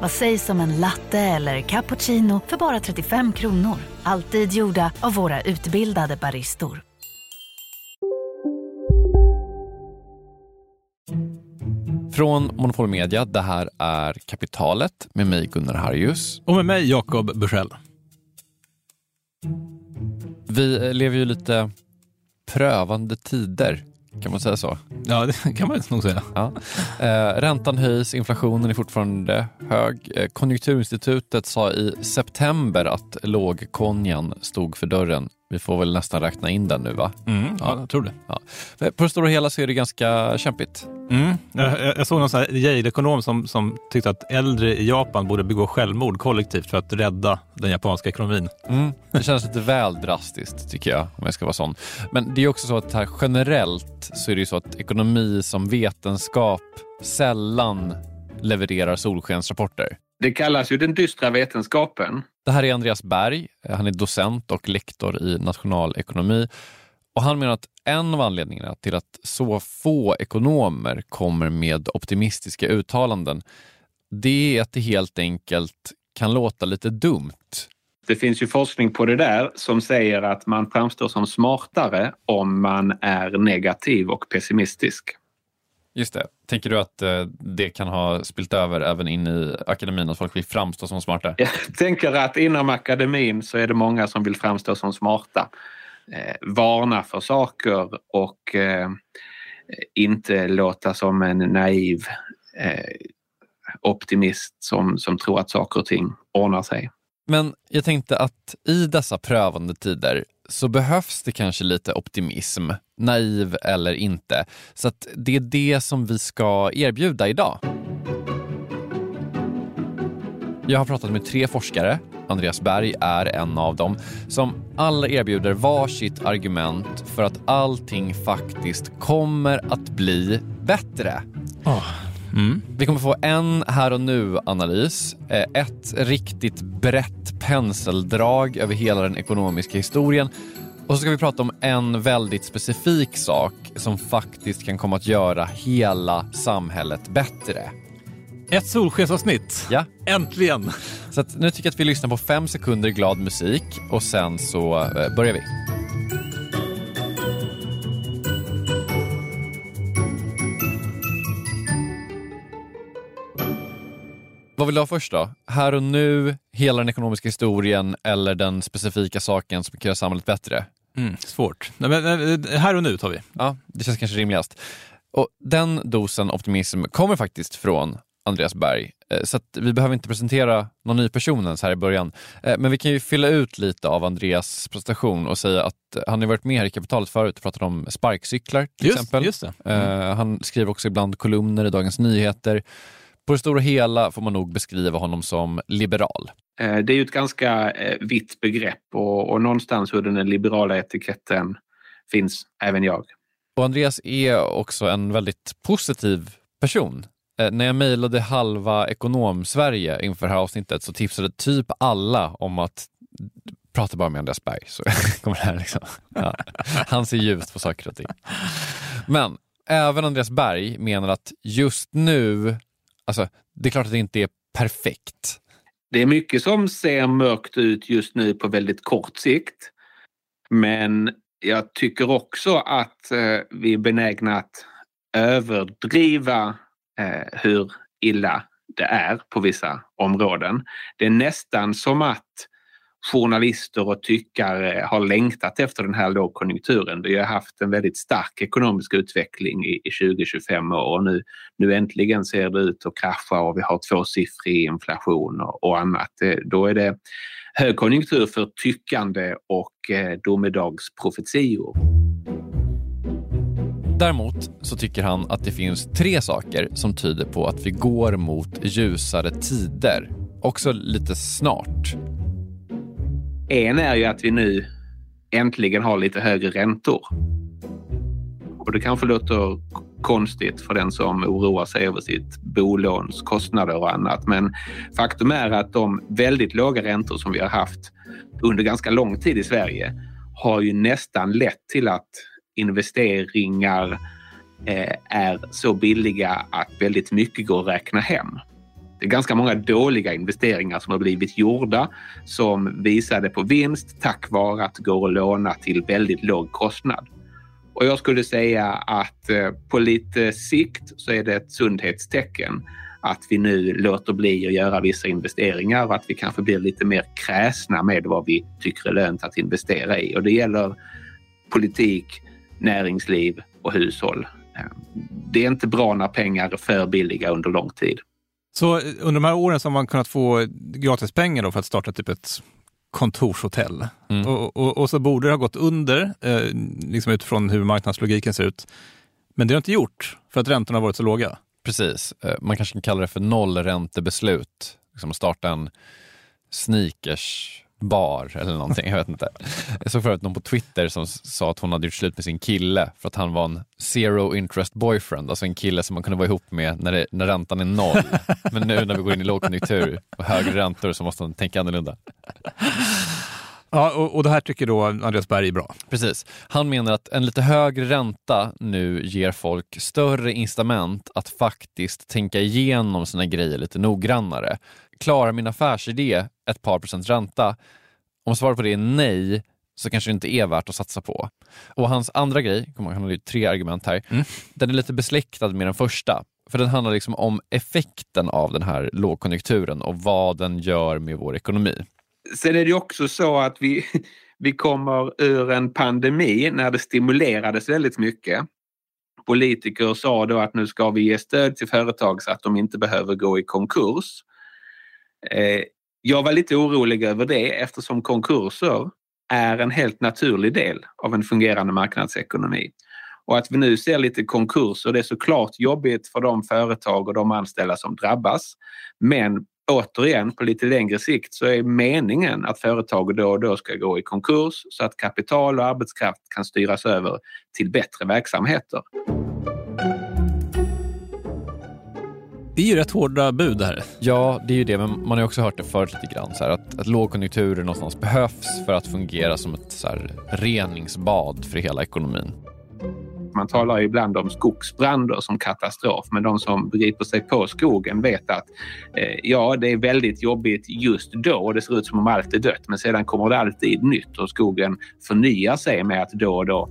Vad sägs om en latte eller cappuccino för bara 35 kronor? Alltid gjorda av våra utbildade baristor. Från Monopol Media, det här är Kapitalet med mig Gunnar Harjus. Och med mig Jakob Bursell. Vi lever ju lite prövande tider, kan man säga så? Ja, det kan man nog säga. Ja. Eh, räntan höjs, inflationen är fortfarande hög. Eh, Konjunkturinstitutet sa i september att lågkonjan stod för dörren. Vi får väl nästan räkna in den nu va? Mm, ja, jag tror det. Ja. På det stora hela så är det ganska kämpigt. Mm. Jag, jag såg någon Yale-ekonom som, som tyckte att äldre i Japan borde begå självmord kollektivt för att rädda den japanska ekonomin. Mm. Det känns lite väl drastiskt tycker jag, om jag ska vara sån. Men det är också så att här generellt så är det ju så att ekonomi som vetenskap sällan levererar solskensrapporter. Det kallas ju den dystra vetenskapen. Det här är Andreas Berg. Han är docent och lektor i nationalekonomi. Och han menar att en av anledningarna till att så få ekonomer kommer med optimistiska uttalanden, det är att det helt enkelt kan låta lite dumt. Det finns ju forskning på det där som säger att man framstår som smartare om man är negativ och pessimistisk. Just det. Tänker du att eh, det kan ha spilt över även in i akademin, att folk vill framstå som smarta? Jag tänker att inom akademin så är det många som vill framstå som smarta. Eh, varna för saker och eh, inte låta som en naiv eh, optimist som, som tror att saker och ting ordnar sig. Men jag tänkte att i dessa prövande tider så behövs det kanske lite optimism, naiv eller inte. Så att det är det som vi ska erbjuda idag. Jag har pratat med tre forskare, Andreas Berg är en av dem, som alla erbjuder varsitt argument för att allting faktiskt kommer att bli bättre. Oh. Mm. Vi kommer få en här och nu-analys, eh, ett riktigt brett penseldrag över hela den ekonomiska historien och så ska vi prata om en väldigt specifik sak som faktiskt kan komma att göra hela samhället bättre. Ett solskensavsnitt. Ja. Äntligen! Så nu tycker jag att vi lyssnar på fem sekunder glad musik och sen så eh, börjar vi. Vad vill du ha först då? Här och nu, hela den ekonomiska historien eller den specifika saken som kan göra samhället bättre? Mm, svårt. Nej, men, här och nu tar vi. Ja, det känns kanske rimligast. Och Den dosen optimism kommer faktiskt från Andreas Berg, eh, så vi behöver inte presentera någon ny person ens här i början. Eh, men vi kan ju fylla ut lite av Andreas prestation och säga att han har varit med här i Kapitalet förut och pratat om sparkcyklar till just, exempel. Just mm. Han skriver också ibland kolumner i Dagens Nyheter. På det stora hela får man nog beskriva honom som liberal. Eh, det är ju ett ganska eh, vitt begrepp och, och någonstans under den liberala etiketten finns även jag. Och Andreas är också en väldigt positiv person. Eh, när jag mejlade halva ekonom-Sverige inför det här avsnittet så tipsade typ alla om att prata bara med Andreas Berg så kommer det här liksom. Ja. Han ser ljust på saker och ting. Men även Andreas Berg menar att just nu Alltså, det är klart att det inte är perfekt. Det är mycket som ser mörkt ut just nu på väldigt kort sikt. Men jag tycker också att eh, vi är benägna att överdriva eh, hur illa det är på vissa områden. Det är nästan som att journalister och tyckare har längtat efter den här lågkonjunkturen. Vi har haft en väldigt stark ekonomisk utveckling i, 20-25 år och nu, nu äntligen ser det ut att krascha och vi har tvåsiffrig inflation och, och annat. Eh, då är det högkonjunktur för tyckande och eh, domedagsprofetior. Däremot så tycker han att det finns tre saker som tyder på att vi går mot ljusare tider. Också lite snart. En är ju att vi nu äntligen har lite högre räntor. Och det kanske låter konstigt för den som oroar sig över sitt bolåns kostnader och annat. Men faktum är att de väldigt låga räntor som vi har haft under ganska lång tid i Sverige har ju nästan lett till att investeringar eh, är så billiga att väldigt mycket går att räkna hem. Det är ganska många dåliga investeringar som har blivit gjorda som visade på vinst tack vare att det går att låna till väldigt låg kostnad. Och jag skulle säga att eh, på lite sikt så är det ett sundhetstecken att vi nu låter bli att göra vissa investeringar och att vi kanske blir lite mer kräsna med vad vi tycker är lönt att investera i. Och det gäller politik, näringsliv och hushåll. Eh, det är inte bra när pengar är för billiga under lång tid. Så under de här åren så har man kunnat få gratis pengar för att starta typ ett kontorshotell. Mm. Och, och, och, så borde det ha gått under, eh, liksom utifrån hur marknadslogiken ser ut. Men det har inte gjort, för att räntorna har varit så låga. Precis. Eh, man kanske kan kalla det för nollräntebeslut. Liksom starta en sneakers bar eller någonting. Jag vet inte. Jag såg förut någon på Twitter som sa att hon hade gjort slut med sin kille för att han var en zero interest boyfriend, alltså en kille som man kunde vara ihop med när, det, när räntan är noll. Men nu när vi går in i lågkonjunktur och högre räntor så måste man tänka annorlunda. Ja, och, och det här tycker då Andreas Berg är bra. Precis. Han menar att en lite högre ränta nu ger folk större incitament att faktiskt tänka igenom sina grejer lite noggrannare. Klarar min affärsidé ett par procents ränta? Om svaret på det är nej, så kanske det inte är värt att satsa på. Och hans andra grej, han har ju tre argument här, mm. den är lite besläktad med den första. För den handlar liksom om effekten av den här lågkonjunkturen och vad den gör med vår ekonomi. Sen är det också så att vi, vi kommer ur en pandemi när det stimulerades väldigt mycket. Politiker sa då att nu ska vi ge stöd till företag så att de inte behöver gå i konkurs. Eh, jag var lite orolig över det eftersom konkurser är en helt naturlig del av en fungerande marknadsekonomi. Och att vi nu ser lite konkurser, det är såklart jobbigt för de företag och de anställda som drabbas. Men återigen, på lite längre sikt så är meningen att företag då och då ska gå i konkurs så att kapital och arbetskraft kan styras över till bättre verksamheter. Det är ju rätt hårda bud det här. Ja, det är ju det, men man har också hört det förut lite grann. Så här, att, att lågkonjunkturer någonstans behövs för att fungera som ett så här, reningsbad för hela ekonomin. Man talar ibland om skogsbränder som katastrof, men de som begriper sig på skogen vet att eh, ja, det är väldigt jobbigt just då och det ser ut som om allt är dött. Men sedan kommer det alltid nytt och skogen förnyar sig med att då och då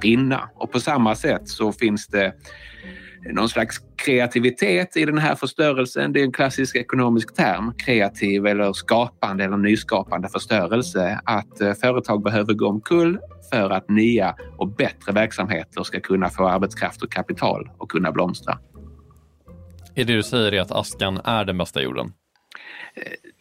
brinna. Och på samma sätt så finns det någon slags kreativitet i den här förstörelsen. Det är en klassisk ekonomisk term, kreativ eller skapande eller nyskapande förstörelse. Att eh, företag behöver gå omkull för att nya och bättre verksamheter ska kunna få arbetskraft och kapital och kunna blomstra. Är det du säger är att askan är den bästa jorden?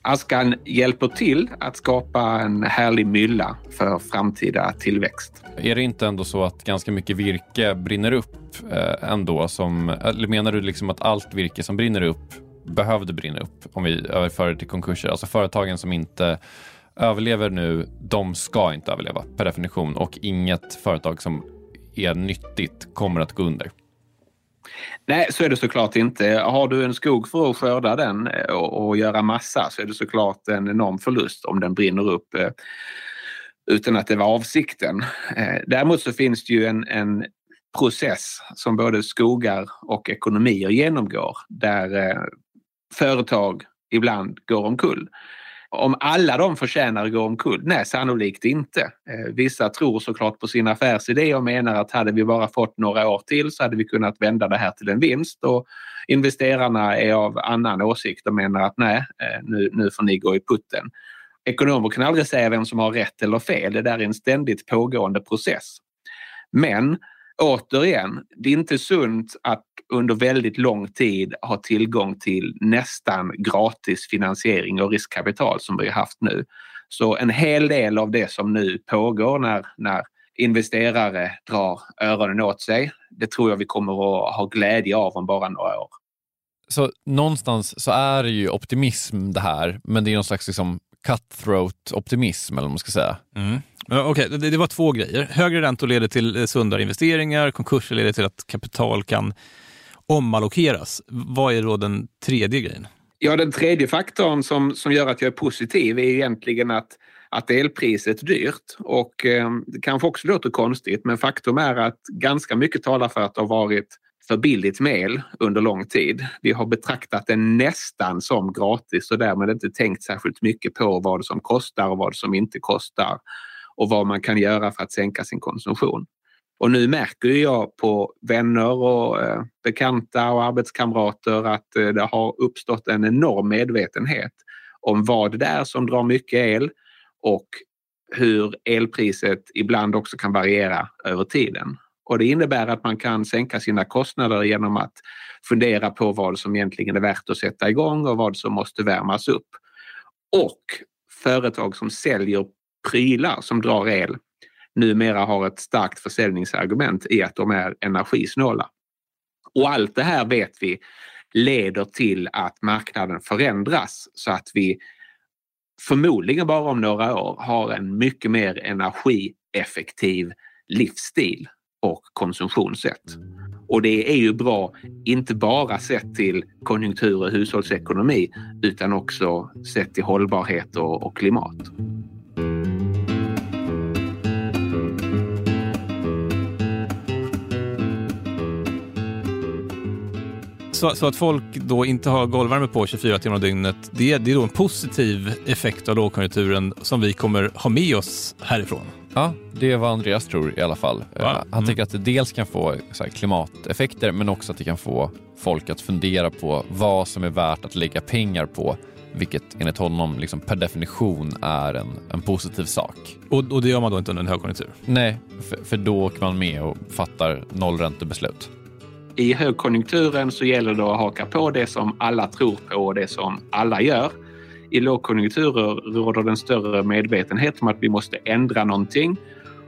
Askan hjälper till att skapa en härlig mylla för framtida tillväxt. Är det inte ändå så att ganska mycket virke brinner upp eh, ändå? Som, eller menar du liksom att allt virke som brinner upp behövde brinna upp om vi överför det till konkurser? Alltså företagen som inte överlever nu, de ska inte överleva per definition och inget företag som är nyttigt kommer att gå under. Nej, så är det såklart inte. Har du en skog för att skörda den eh, och, och göra massa så är det såklart en enorm förlust om den brinner upp eh, utan att det var avsikten. Eh, däremot så finns det ju en, en process som både skogar och ekonomier genomgår där eh, företag ibland går omkull. Om alla de förtjänar att gå omkull? Nej, sannolikt inte. Eh, vissa tror såklart på sin affärsidé och menar att hade vi bara fått några år till så hade vi kunnat vända det här till en vinst. Och investerarna är av annan åsikt och menar att nej, eh, nu, nu får ni gå i putten. Ekonomer kan aldrig säga vem som har rätt eller fel. Det där är en ständigt pågående process. Men återigen, det är inte sunt att under väldigt lång tid ha tillgång till nästan gratis finansiering och riskkapital som vi har haft nu. Så en hel del av det som nu pågår när, när investerare drar öronen åt sig, det tror jag vi kommer att ha glädje av om bara några år. Så någonstans så är det ju optimism det här, men det är någon slags liksom cutthroat optimism eller vad man ska säga. Mm. Okej, okay, det, det, var två grejer. Högre räntor leder till eh, sundare investeringar, konkurser leder till att kapital kan omallokeras. Vad är då den tredje grejen? Ja, den tredje faktorn som, som gör att jag är positiv är egentligen att, att elpriset är dyrt. Och eh, det kanske också låter konstigt, men faktum är att ganska mycket talar för att det har varit för billigt med el under lång tid. Vi har betraktat det nästan som gratis och därmed inte tänkt särskilt mycket på vad som kostar och vad som inte kostar och vad man kan göra för att sänka sin konsumtion. Och nu märker jag på vänner och eh, bekanta och arbetskamrater att eh, det har uppstått en enorm medvetenhet om vad det är som drar mycket el och hur elpriset ibland också kan variera över tiden. Och det innebär att man kan sänka sina kostnader genom att fundera på vad som egentligen är värt att sätta igång och vad som måste värmas upp. Och företag som säljer prylar som drar el numera har ett starkt försäljningsargument i att de är energisnåla. Och allt det här vet vi leder till att marknaden förändras så att vi förmodligen bara om några år har en mycket mer energieffektiv livsstil och konsumtionssätt. Och det är ju bra, inte bara sett till konjunktur och hushållsekonomi utan också sett till hållbarhet och, och klimat. Så, så, att folk då inte har golvvärme på 24 timmar om dygnet, det, det är då en positiv effekt av lågkonjunkturen som vi kommer ha med oss härifrån. Ja, det är vad Andreas tror i alla fall. Ja. Han mm. tycker att det dels kan få klimateffekter men också att det kan få folk att fundera på vad som är värt att lägga pengar på vilket enligt honom liksom per definition är en, en positiv sak. Och, och det gör man då inte under en högkonjunktur? Nej, för, för då åker man med och fattar nollräntebeslut. I högkonjunkturen så gäller det att haka på det som alla tror på och det som alla gör. I lågkonjunkturer råder den större medvetenhet om att vi måste ändra någonting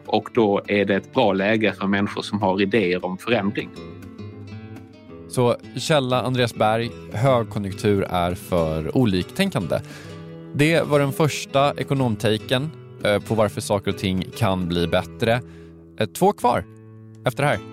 och då är det ett bra läge för människor som har idéer om förändring. Så källa Andreas Berg, högkonjunktur är för oliktänkande. Det var den första ekonomtaken eh, på varför saker och ting kan bli bättre. Eh, två kvar efter det här.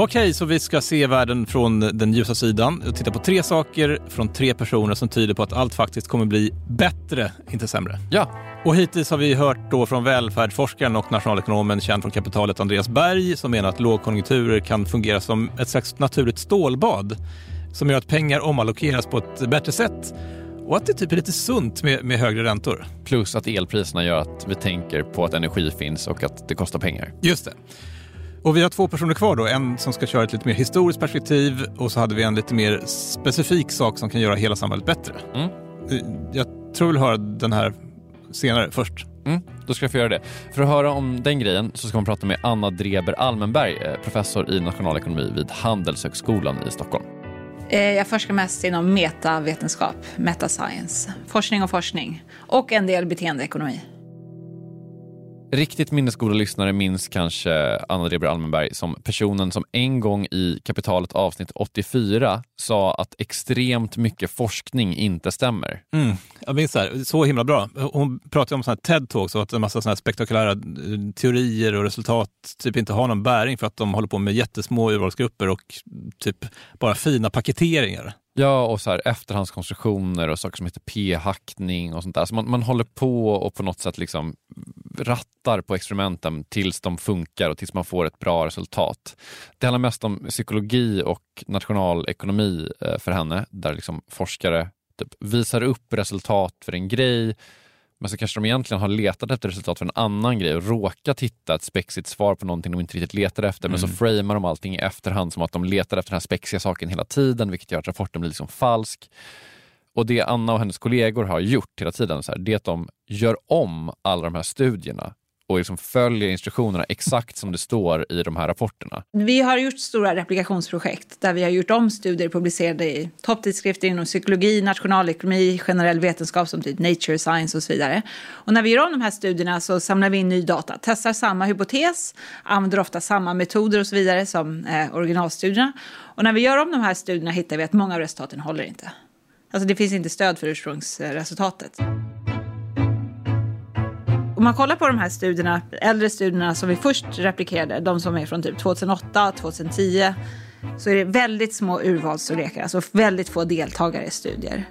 Okej, så vi ska se världen från den ljusa sidan och titta på tre saker från tre personer som tyder på att allt faktiskt kommer bli bättre, inte sämre. Ja. Och hittills har vi hört då från välfärdsforskaren och nationalekonomen känd från kapitalet Andreas Berg som menar att lågkonjunkturer kan fungera som ett slags naturligt stålbad som gör att pengar omallokeras på ett bättre sätt och att det typ är lite sunt med, med högre räntor. Plus att elpriserna gör att vi tänker på att energi finns och att det kostar pengar. Just det. Och vi har två personer kvar då. En som ska köra ett lite mer historiskt perspektiv och så hade vi en lite mer specifik sak som kan göra hela samhället bättre. Mm. Jag tror vill höra den här senare, först. Mm, då ska jag få göra det. För att höra om den grejen så ska man prata med Anna Dreber Almenberg, eh, professor i nationalekonomi vid Handelshögskolan i Stockholm. Eh, jag forskar mest inom metavetenskap, metascience, forskning och forskning och en del beteendeekonomi. Riktigt minnesgoda lyssnare minns kanske Anna Dreber Almenberg som personen som en gång i Kapitalet avsnitt 84 sa att extremt mycket forskning inte stämmer. Mm. Jag minns det här, så himla bra. Hon pratade om här TED-talks och att en massa såna spektakulära eh, teorier och resultat typ inte har någon bäring för att de håller på med jättesmå urvalsgrupper och typ bara fina paketeringar. Ja, och så här efterhandskonstruktioner och saker som heter p-hackning och sånt där. Så man, man håller på och på något sätt liksom rattar på experimenten tills de funkar och tills man får ett bra resultat. Det handlar mest om psykologi och nationalekonomi eh, för henne, där liksom forskare typ visar upp resultat för en grej men så kanske de egentligen har letat efter resultat för en annan grej och råkat hitta ett spexigt svar på någonting de inte riktigt letade efter. Mm. Men så mm. framar de allting i efterhand som att de letar efter den här spexiga saken hela tiden, vilket gör att rapporten blir liksom falsk. Och det Anna och hennes kollegor har gjort hela tiden, så här, det är att de gör om alla de här studierna och liksom följer instruktionerna exakt som det står i de här rapporterna. Vi har gjort stora replikationsprojekt där vi har gjort om studier publicerade i topptidskrifter inom psykologi, nationalekonomi, generell vetenskap som typ Nature Science och så vidare. Och när vi gör om de här studierna så samlar vi in ny data, testar samma hypotes, använder ofta samma metoder och så vidare som eh, originalstudierna. Och när vi gör om de här studierna hittar vi att många av resultaten håller inte. Alltså det finns inte stöd för ursprungsresultatet. Om man kollar på de här studierna, äldre studierna som vi först replikerade, de som är från typ 2008, 2010, så är det väldigt små urvalsstorlekar, alltså väldigt få deltagare i studier.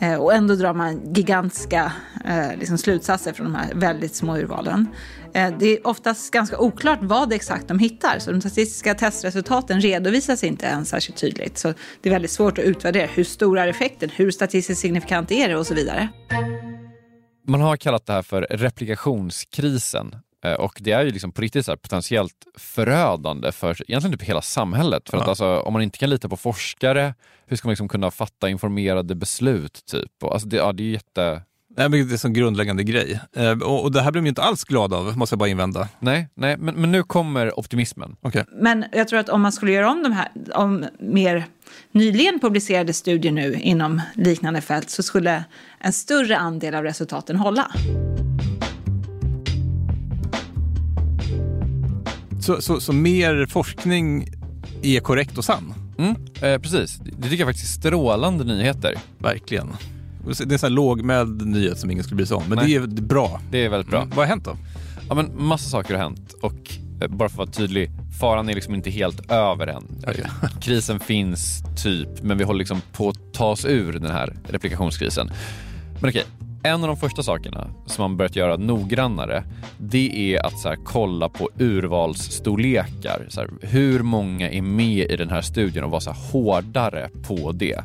Eh, och ändå drar man gigantiska eh, liksom slutsatser från de här väldigt små urvalen. Eh, det är oftast ganska oklart vad exakt de hittar, så de statistiska testresultaten redovisas inte ens särskilt tydligt. Så det är väldigt svårt att utvärdera hur stor är effekten, hur statistiskt signifikant är det och så vidare. Man har kallat det här för replikationskrisen och det är ju liksom på riktigt så potentiellt förödande för egentligen typ hela samhället. För ja. att alltså, om man inte kan lita på forskare, hur ska man liksom kunna fatta informerade beslut? typ? Och alltså det, ja, det är jätte... Nej, men det är en sån grundläggande grej. Eh, och, och, det här blir man ju inte alls glad av, måste jag bara invända. Nej, nej men, men nu kommer optimismen. Okay. Men jag tror att om man skulle göra om de här, om mer nyligen publicerade studier nu inom liknande fält så skulle en större andel av resultaten hålla. Så, så, så mer forskning är korrekt och sann? Mm, eh, precis. Det tycker jag faktiskt är strålande nyheter. Verkligen. Det är en lågmäld nyhet som ingen skulle bry sig om, men Nej. det är bra. Det är väldigt bra. Mm. Vad har hänt då? Ja, men massa saker har hänt och eh, bara för att vara tydlig, faran är liksom inte helt över än. Okay. Krisen finns typ, men vi håller liksom på att ta oss ur den här replikationskrisen. Men okej, en av de första sakerna som man börjat göra noggrannare, det är att så här, kolla på urvalsstorlekar. Så här, hur många är med i den här studien och vara så här, hårdare på det.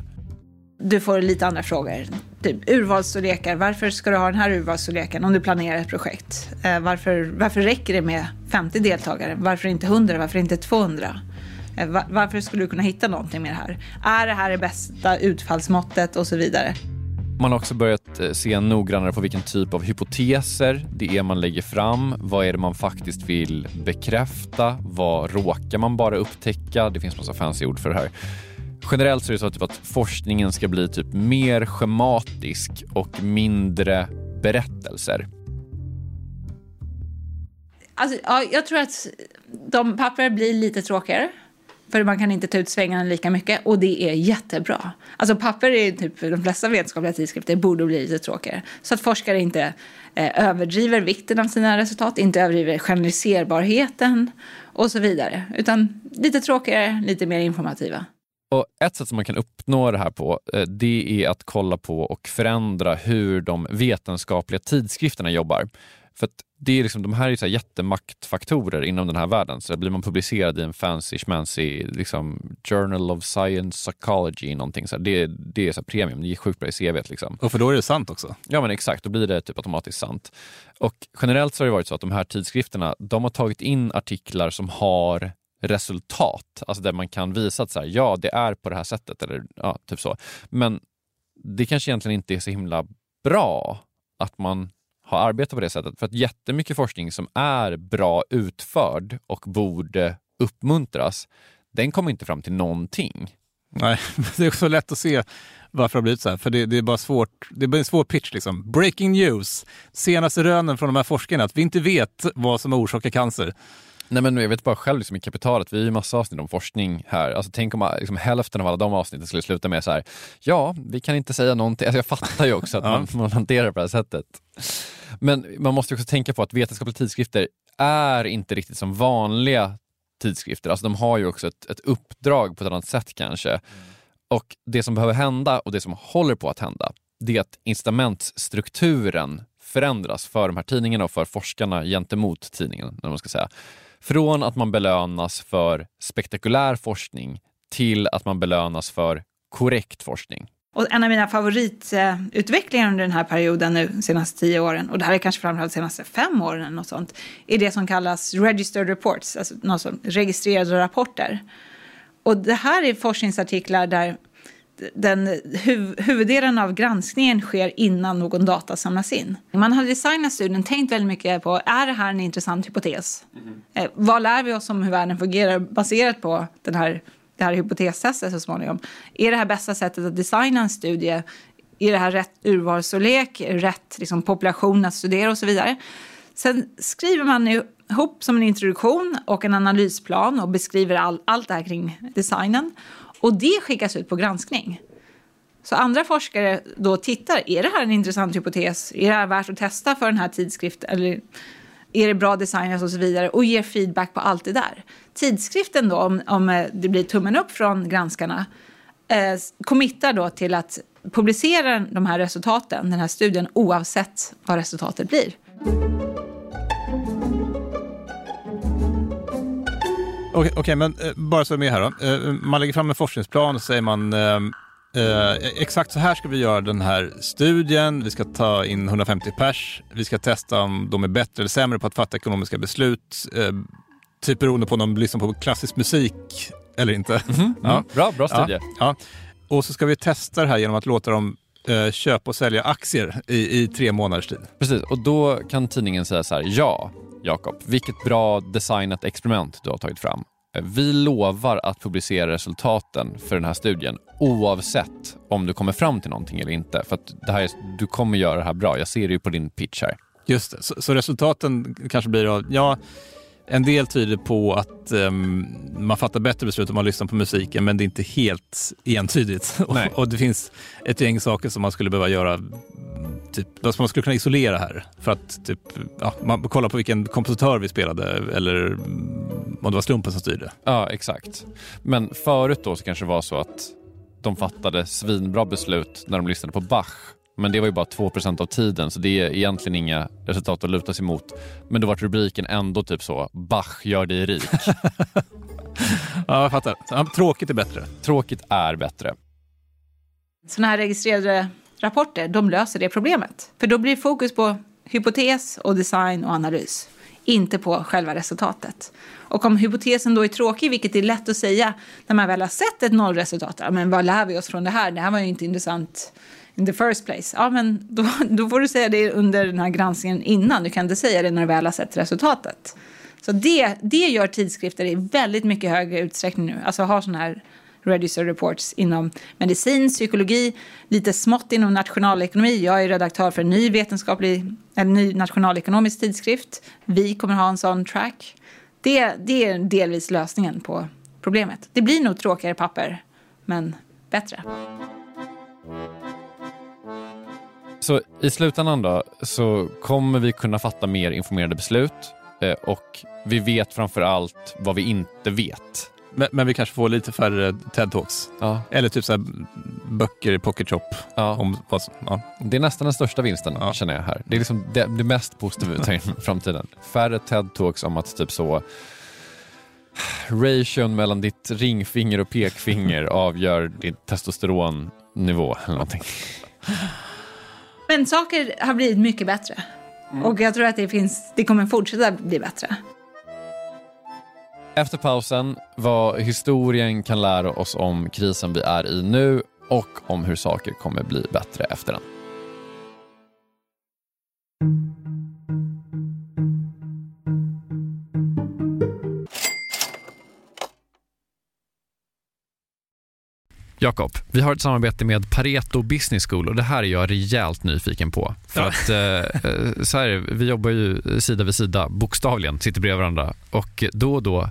Du får lite andra frågor. Typ urvalsstorlekar. Varför ska du ha den här urvalsstorleken om du planerar ett projekt? Eh, varför, varför räcker det med 50 deltagare? Varför inte 100? Varför inte 200? Eh, varför skulle du kunna hitta någonting med det här? Är det här det bästa utfallsmåttet och så vidare? Man har också börjat eh, se noggrannare på vilken typ av hypoteser det är man lägger fram. Vad är det man faktiskt vill bekräfta? Vad råkar man bara upptäcka? Det finns massa fancy ord för det här. Generellt så är det så typ att forskningen ska bli typ mer schematisk och mindre berättelser. Alltså, ja, jag tror att de papper blir lite tråkigare. För man kan inte ta ut svängarna lika mycket och det är jättebra. Alltså papper är typ de flesta vetenskapliga tidskrifter borde bli lite tråkigare. Så att forskare inte eh, överdriver vikten av sina resultat, inte överdriver generaliserbarheten och så vidare. Utan lite tråkigare, lite mer informativa. Och ett sätt som man kan uppnå det här på, eh, det är att kolla på och förändra hur de vetenskapliga tidskrifterna jobbar. För det är liksom, de här är så här jättemaktfaktorer inom den här världen. Så blir man publicerad i en fancy schmancy liksom, Journal of Science Psychology, någonting så här, det, det är så premium, det är sjukt bra i CV. Liksom. Och för då är det sant också? Ja men exakt, då blir det typ automatiskt sant. Och generellt så har det varit så att de här tidskrifterna, de har tagit in artiklar som har resultat, alltså där man kan visa att så här, ja, det är på det här sättet eller ja, typ så. Men det kanske egentligen inte är så himla bra att man ha arbetat på det sättet. För att jättemycket forskning som är bra utförd och borde uppmuntras, den kommer inte fram till någonting. Nej, det är också lätt att se varför det har blivit så här. För det, det är bara svårt. Det blir en svår pitch liksom. Breaking news. Senaste rönen från de här forskarna att vi inte vet vad som orsakar cancer. Nej men jag vet bara själv liksom, i kapitalet, vi har ju massa avsnitt om forskning här. Alltså, tänk om liksom, hälften av alla de avsnitten skulle sluta med så här, ja, vi kan inte säga någonting. Alltså, jag fattar ju också att man, man hanterar det på det här sättet. Men man måste också tänka på att vetenskapliga tidskrifter är inte riktigt som vanliga tidskrifter. Alltså, de har ju också ett, ett uppdrag på ett annat sätt kanske. Mm. Och det som behöver hända och det som håller på att hända, det är att incitamentsstrukturen förändras för de här tidningarna och för forskarna gentemot tidningen. När man ska säga. Från att man belönas för spektakulär forskning till att man belönas för korrekt forskning. Och en av mina favoritutvecklingar under den här perioden nu, senaste tio åren, och det här är kanske framförallt de senaste fem åren eller något sånt, är det som kallas registered reports, alltså något som, registrerade rapporter. Och det här är forskningsartiklar där den huv huvuddelen av granskningen sker innan någon data samlas in. Man har designat studien tänkt väldigt mycket på, är det här en intressant hypotes? Mm. Eh, vad lär vi oss om hur världen fungerar baserat på den här, det här hypotestestet så småningom? Är det här bästa sättet att designa en studie? Är det här rätt urvalsstorlek, rätt liksom, population att studera och så vidare? Sen skriver man ihop som en introduktion och en analysplan och beskriver all, allt det här kring designen. Och det skickas ut på granskning. Så andra forskare då tittar, är det här en intressant hypotes? Är det här värt att testa för den här tidskriften? Eller är det bra designers och så vidare? Och ger feedback på allt det där. Tidskriften då, om, om eh, det blir tummen upp från granskarna, eh, committar då till att publicera de här resultaten, den här studien, oavsett vad resultatet blir. Okej, okay, men eh, bara så är med här då. Eh, man lägger fram en forskningsplan och säger man eh, exakt så här ska vi göra den här studien. Vi ska ta in 150 pers. Vi ska testa om de är bättre eller sämre på att fatta ekonomiska beslut. Typ beroende på om de lyssnar på klassisk musik eller inte. Mm ja. mm. Bra, bra studie. Ja, ja. Och så ska vi testa det här genom att låta dem eh, köpa och sälja aktier i, i tre månaders tid. Precis, och då kan tidningen säga så här, ja, Jakob, vilket bra designat experiment du har tagit fram. Vi lovar att publicera resultaten för den här studien oavsett om du kommer fram till någonting eller inte. För det här är, du kommer göra det här bra. Jag ser det ju på din pitch här. Just det, så, så resultaten kanske blir av, ja, en del tyder på att um, man fattar bättre beslut om man lyssnar på musiken, men det är inte helt entydigt. och, och, det finns ett gäng saker som man skulle behöva göra typ, vad man skulle kunna isolera här. För att typ, ja, man kollar på vilken kompositör vi spelade eller om det var slumpen som styrde. Ja, exakt. Men förut då så kanske det var så att de fattade svinbra beslut när de lyssnade på Bach. Men det var ju bara 2% av tiden så det är egentligen inga resultat att luta sig mot. Men då var rubriken ändå typ så, Bach gör dig rik. ja, jag fattar. Tråkigt är bättre. Tråkigt är bättre. Sådana här registrerade rapporter, de löser det problemet. För då blir fokus på hypotes och design och analys, inte på själva resultatet. Och om hypotesen då är tråkig, vilket är lätt att säga när man väl har sett ett nollresultat, ja, men vad lär vi oss från det här? Det här var ju inte intressant in the first place. Ja, men då, då får du säga det under den här granskningen innan. Du kan inte säga det när du väl har sett resultatet. Så det, det gör tidskrifter i väldigt mycket högre utsträckning nu. Alltså har sådana här Register Reports inom medicin, psykologi, lite smått inom nationalekonomi. Jag är redaktör för en ny vetenskaplig, en ny nationalekonomisk tidskrift. Vi kommer ha en sån track. Det, det är delvis lösningen på problemet. Det blir nog tråkigare papper, men bättre. Så i slutändan då, så kommer vi kunna fatta mer informerade beslut eh, och vi vet framför allt vad vi inte vet. Men, men, vi kanske får lite färre TED-talks. Ja. Eller typ så här böcker i Pocket Shop. Ja. Om, ja. Det är nästan den största vinsten ja. känner jag här. Det är liksom det, det mest positiva i framtiden. Färre TED-talks om att typ så ration mellan ditt ringfinger och pekfinger avgör din testosteronnivå eller någonting. Men saker har blivit mycket bättre. Mm. Och jag tror att det, finns, det kommer fortsätta bli bättre. Efter pausen vad historien kan lära oss om krisen vi är i nu och om hur saker kommer bli bättre efter den. Jakob, vi har ett samarbete med Pareto Business School och det här är jag rejält nyfiken på. För ja. att, eh, eh så här, vi jobbar ju sida vid sida, bokstavligen, sitter bredvid varandra och då och då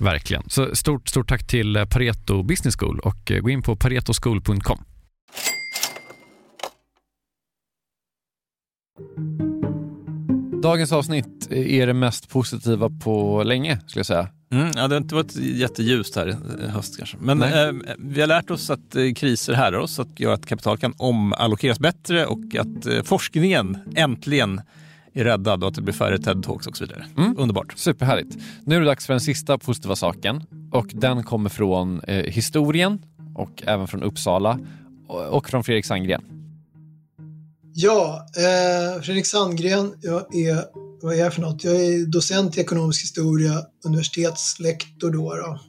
Verkligen. Så stort, stort tack till eh, Pareto Business School och eh, gå in på paretoschool.com. Dagens avsnitt är det mest positiva på länge, skulle jag säga. Mm, ja, det har inte varit jätteljust här i höst kanske. Men eh, vi har lärt oss att eh, kriser härdar oss, att göra att kapital kan omallokeras bättre och att eh, forskningen äntligen är räddad och att det blir färre TED-talks och så vidare. Mm. Underbart. Superhärligt. Nu är det dags för den sista positiva saken och den kommer från eh, historien och även från Uppsala och, och från Fredrik Sandgren. Ja, eh, Fredrik Sandgren, jag är, vad är jag för något? Jag är docent i ekonomisk historia, universitetslektor då. då.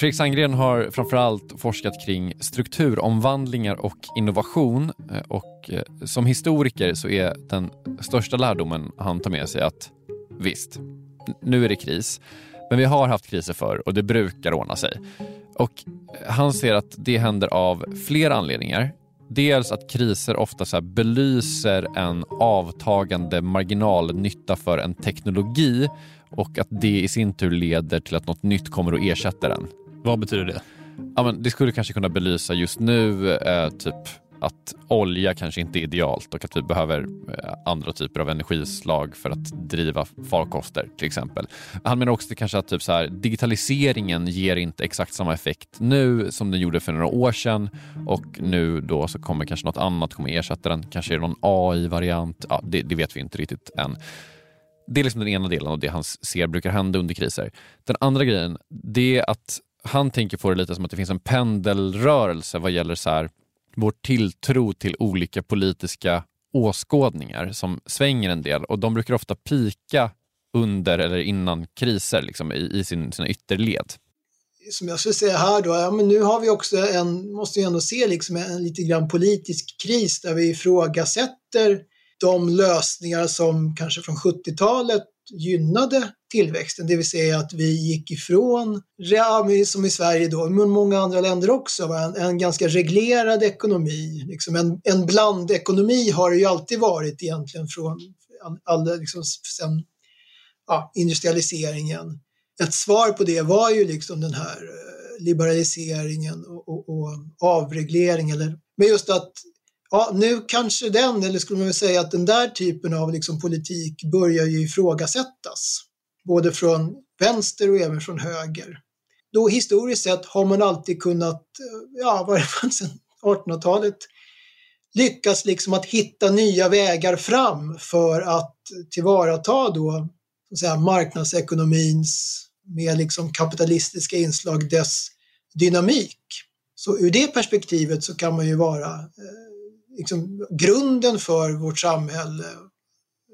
Fredrik Sandgren har framförallt forskat kring strukturomvandlingar och innovation eh, och eh, som historiker så är den största lärdomen han tar med sig att visst, nu är det kris, men vi har haft kriser förr och det brukar ordna sig. Och eh, han ser att det händer av flera anledningar. Dels att kriser ofta så här belyser en avtagande marginalnytta för en teknologi och att det i sin tur leder till att något nytt kommer att ersätta den. Vad betyder det? Ja, men det skulle kanske kunna belysa just nu eh, typ att olja kanske inte är idealt och att vi behöver eh, andra typer av energislag för att driva farkoster till exempel. Han menar också kanske att typ så här, digitaliseringen ger inte exakt samma effekt nu som den gjorde för några år sedan och nu då så kommer kanske något annat kommer ersätta den. Kanske är det någon AI-variant. Ja, det, det vet vi inte riktigt än. Det är liksom den ena delen av det han ser brukar hända under kriser. Den andra grejen, det är att han tänker på det lite som att det finns en pendelrörelse vad gäller så här, vår tilltro till olika politiska åskådningar som svänger en del och de brukar ofta pika under eller innan kriser liksom, i, i sin, sina ytterled. Som jag skulle säga här då, ja, men nu har vi också en, måste vi ändå se liksom en lite grann politisk kris där vi ifrågasätter de lösningar som kanske från 70-talet gynnade tillväxten, det vill säga att vi gick ifrån, som i Sverige då, men många andra länder också, en, en ganska reglerad ekonomi. Liksom en, en blandekonomi har det ju alltid varit egentligen från all, liksom, sen ja, industrialiseringen. Ett svar på det var ju liksom den här eh, liberaliseringen och, och, och avreglering. Eller, men just att ja, nu kanske den, eller skulle man väl säga att den där typen av liksom politik börjar ju ifrågasättas. Både från vänster och även från höger. Då historiskt sett har man alltid kunnat, ja, varje fall sedan 1800-talet, lyckas liksom att hitta nya vägar fram för att tillvarata då så att säga, marknadsekonomins med liksom kapitalistiska inslag dess dynamik. Så ur det perspektivet så kan man ju vara eh, liksom, grunden för vårt samhälle.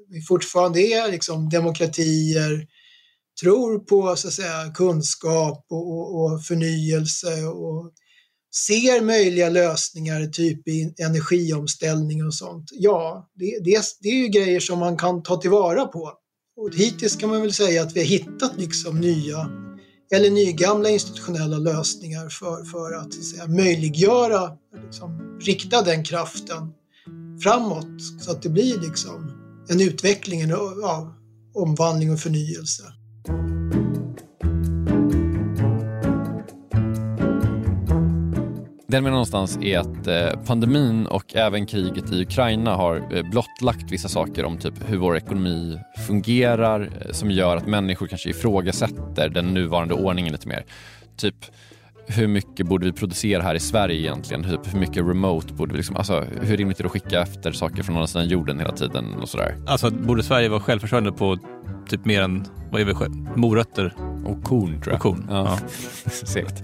Vi fortfarande är liksom, demokratier, tror på så att säga, kunskap och, och, och förnyelse och ser möjliga lösningar, typ i energiomställning och sånt. Ja, det, det, det är ju grejer som man kan ta tillvara på. Och hittills kan man väl säga att vi har hittat liksom nya eller nygamla institutionella lösningar för, för att, så att säga, möjliggöra, liksom, rikta den kraften framåt så att det blir liksom en utveckling, en ja, omvandling och förnyelse. Det jag menar någonstans är att eh, pandemin och även kriget i Ukraina har eh, blottlagt vissa saker om typ hur vår ekonomi fungerar eh, som gör att människor kanske ifrågasätter den nuvarande ordningen lite mer. Typ hur mycket borde vi producera här i Sverige egentligen? Hur, hur mycket remote borde vi liksom, alltså hur rimligt är det att skicka efter saker från andra sidan jorden hela tiden och sådär? Alltså borde Sverige vara självförsörjande på typ mer än, vad är vi, morötter? Och korn tror jag. Och korn. Ja. Segt.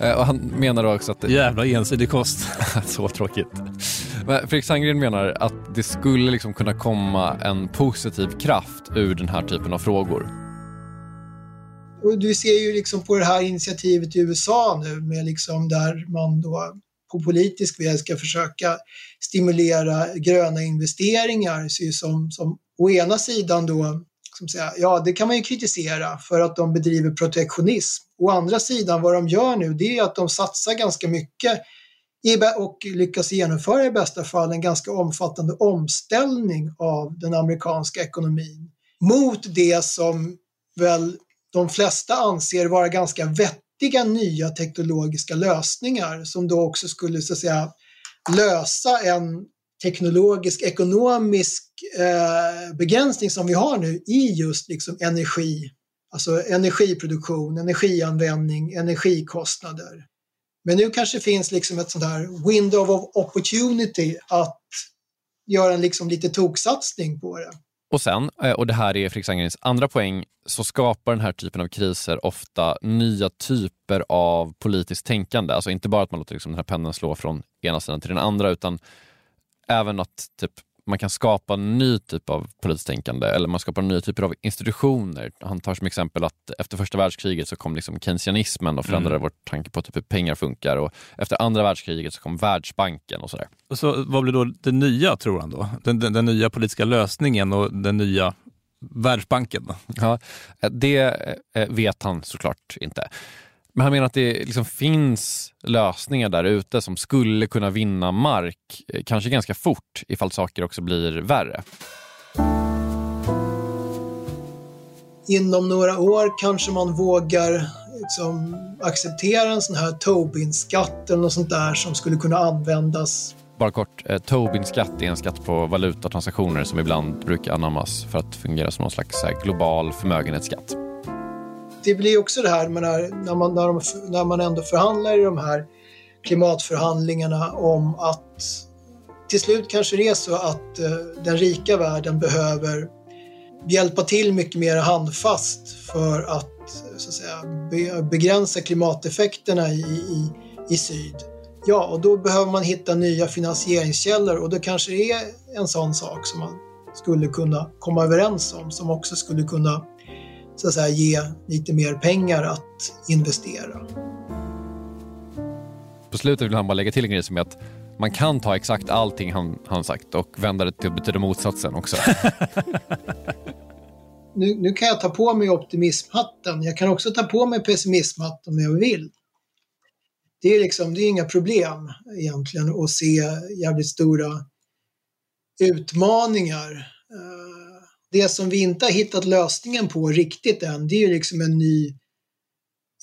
Eh, och han menar också att... Jävla ensidig kost. så tråkigt. Men Fredrik Sandgren menar att det skulle liksom kunna komma en positiv kraft ur den här typen av frågor. Och du ser ju liksom på det här initiativet i USA nu med liksom där man då på politisk väg ska försöka stimulera gröna investeringar som, som å ena sidan då som säga, ja det kan man ju kritisera för att de bedriver protektionism. Å andra sidan vad de gör nu det är att de satsar ganska mycket och lyckas genomföra i bästa fall en ganska omfattande omställning av den amerikanska ekonomin mot det som väl de flesta anser vara ganska vettiga nya teknologiska lösningar som då också skulle så att säga lösa en teknologisk, ekonomisk eh, begränsning som vi har nu i just liksom energi, alltså energiproduktion, energianvändning, energikostnader. Men nu kanske finns liksom ett sånt här window of opportunity att göra en liksom lite toksatsning på det. Och sen, eh, och det här är Fredrik Sangrens andra poäng, så skapar den här typen av kriser ofta nya typer av politiskt tänkande. Alltså inte bara att man låter liksom den här pendeln slå från ena sidan till den andra, utan även att typ, man kan skapa en ny typ av politiskt tänkande eller man skapar nya typer av institutioner. Han tar som exempel att efter första världskriget så kom liksom keynesianismen och förändrade mm. vår tanke på typ hur pengar funkar och efter andra världskriget så kom Världsbanken och sådär. Så vad blir då det nya tror han då? Den, den, den nya politiska lösningen och den nya Världsbanken? Ja, det eh, vet han såklart inte. Men han menar att det liksom finns lösningar där ute som skulle kunna vinna mark, eh, kanske ganska fort, ifall saker också blir värre. Inom några år kanske man vågar liksom acceptera en sån här Tobin-skatt eller något sånt där som skulle kunna användas bara kort, eh, Tobin-skatt är en skatt på valutatransaktioner som ibland brukar anammas för att fungera som någon slags global förmögenhetsskatt det blir också det här när, när, man, när, de, när man ändå förhandlar i de här klimatförhandlingarna om att till slut kanske det är så att eh, den rika världen behöver hjälpa till mycket mer handfast för att, så att säga, be, begränsa klimateffekterna i, i, i syd. Ja, och då behöver man hitta nya finansieringskällor och då kanske det är en sån sak som man skulle kunna komma överens om som också skulle kunna så att säga, ge lite mer pengar att investera. På slutet vill han bara lägga till en grej som är att man kan ta exakt allting han, han sagt och vända det till att betyda motsatsen också. nu, nu kan jag ta på mig optimismhatten. Jag kan också ta på mig pessimismhatten om jag vill. Det är liksom, det är inga problem egentligen att se jävligt stora utmaningar. Det som vi inte har hittat lösningen på riktigt än, det är ju liksom en ny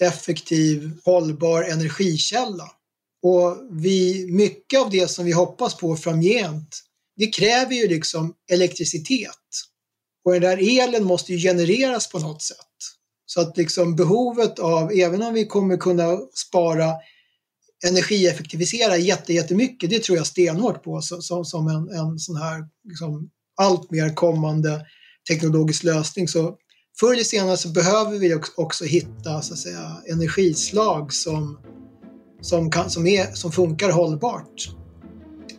effektiv, hållbar energikälla. Och vi, mycket av det som vi hoppas på framgent, det kräver ju liksom elektricitet. Och den där elen måste ju genereras på något sätt. Så att liksom behovet av, även om vi kommer kunna spara, energieffektivisera jättemycket, det tror jag stenhårt på som, som en, en sån här liksom, allt mer kommande teknologisk lösning. Så förr eller senare så behöver vi också hitta så att säga, energislag som, som, kan, som, är, som funkar hållbart.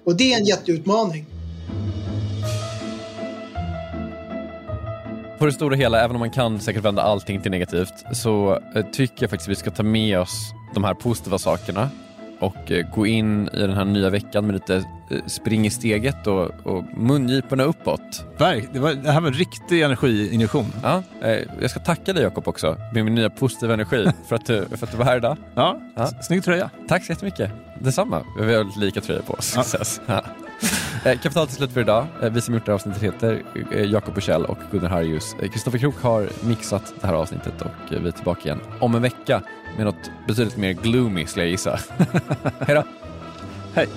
Och det är en jätteutmaning. På det stora hela, även om man kan säkert vända allting till negativt, så eh, tycker jag faktiskt att vi ska ta med oss de här positiva sakerna och eh, gå in i den här nya veckan med lite eh, spring i steget och, och mungiporna uppåt. Verk, det, var, det här var en riktig energiinjektion. Ja, jag ska tacka dig Jakob också med min nya positiva energi för att, du, för att du var här idag. Ja, ja. snygg tröja. Tack så jättemycket. Detsamma. Vi har lika tröjor på oss. Ja. Eh, Kapital till slut för idag. Eh, vi som gjort det här avsnittet heter eh, Jakob Bursell och Gunnar Harjus. Kristoffer Krook har mixat det här avsnittet och vi är tillbaka igen om en vecka med något betydligt mer gloomy skulle jag gissa. Hej då! Hej!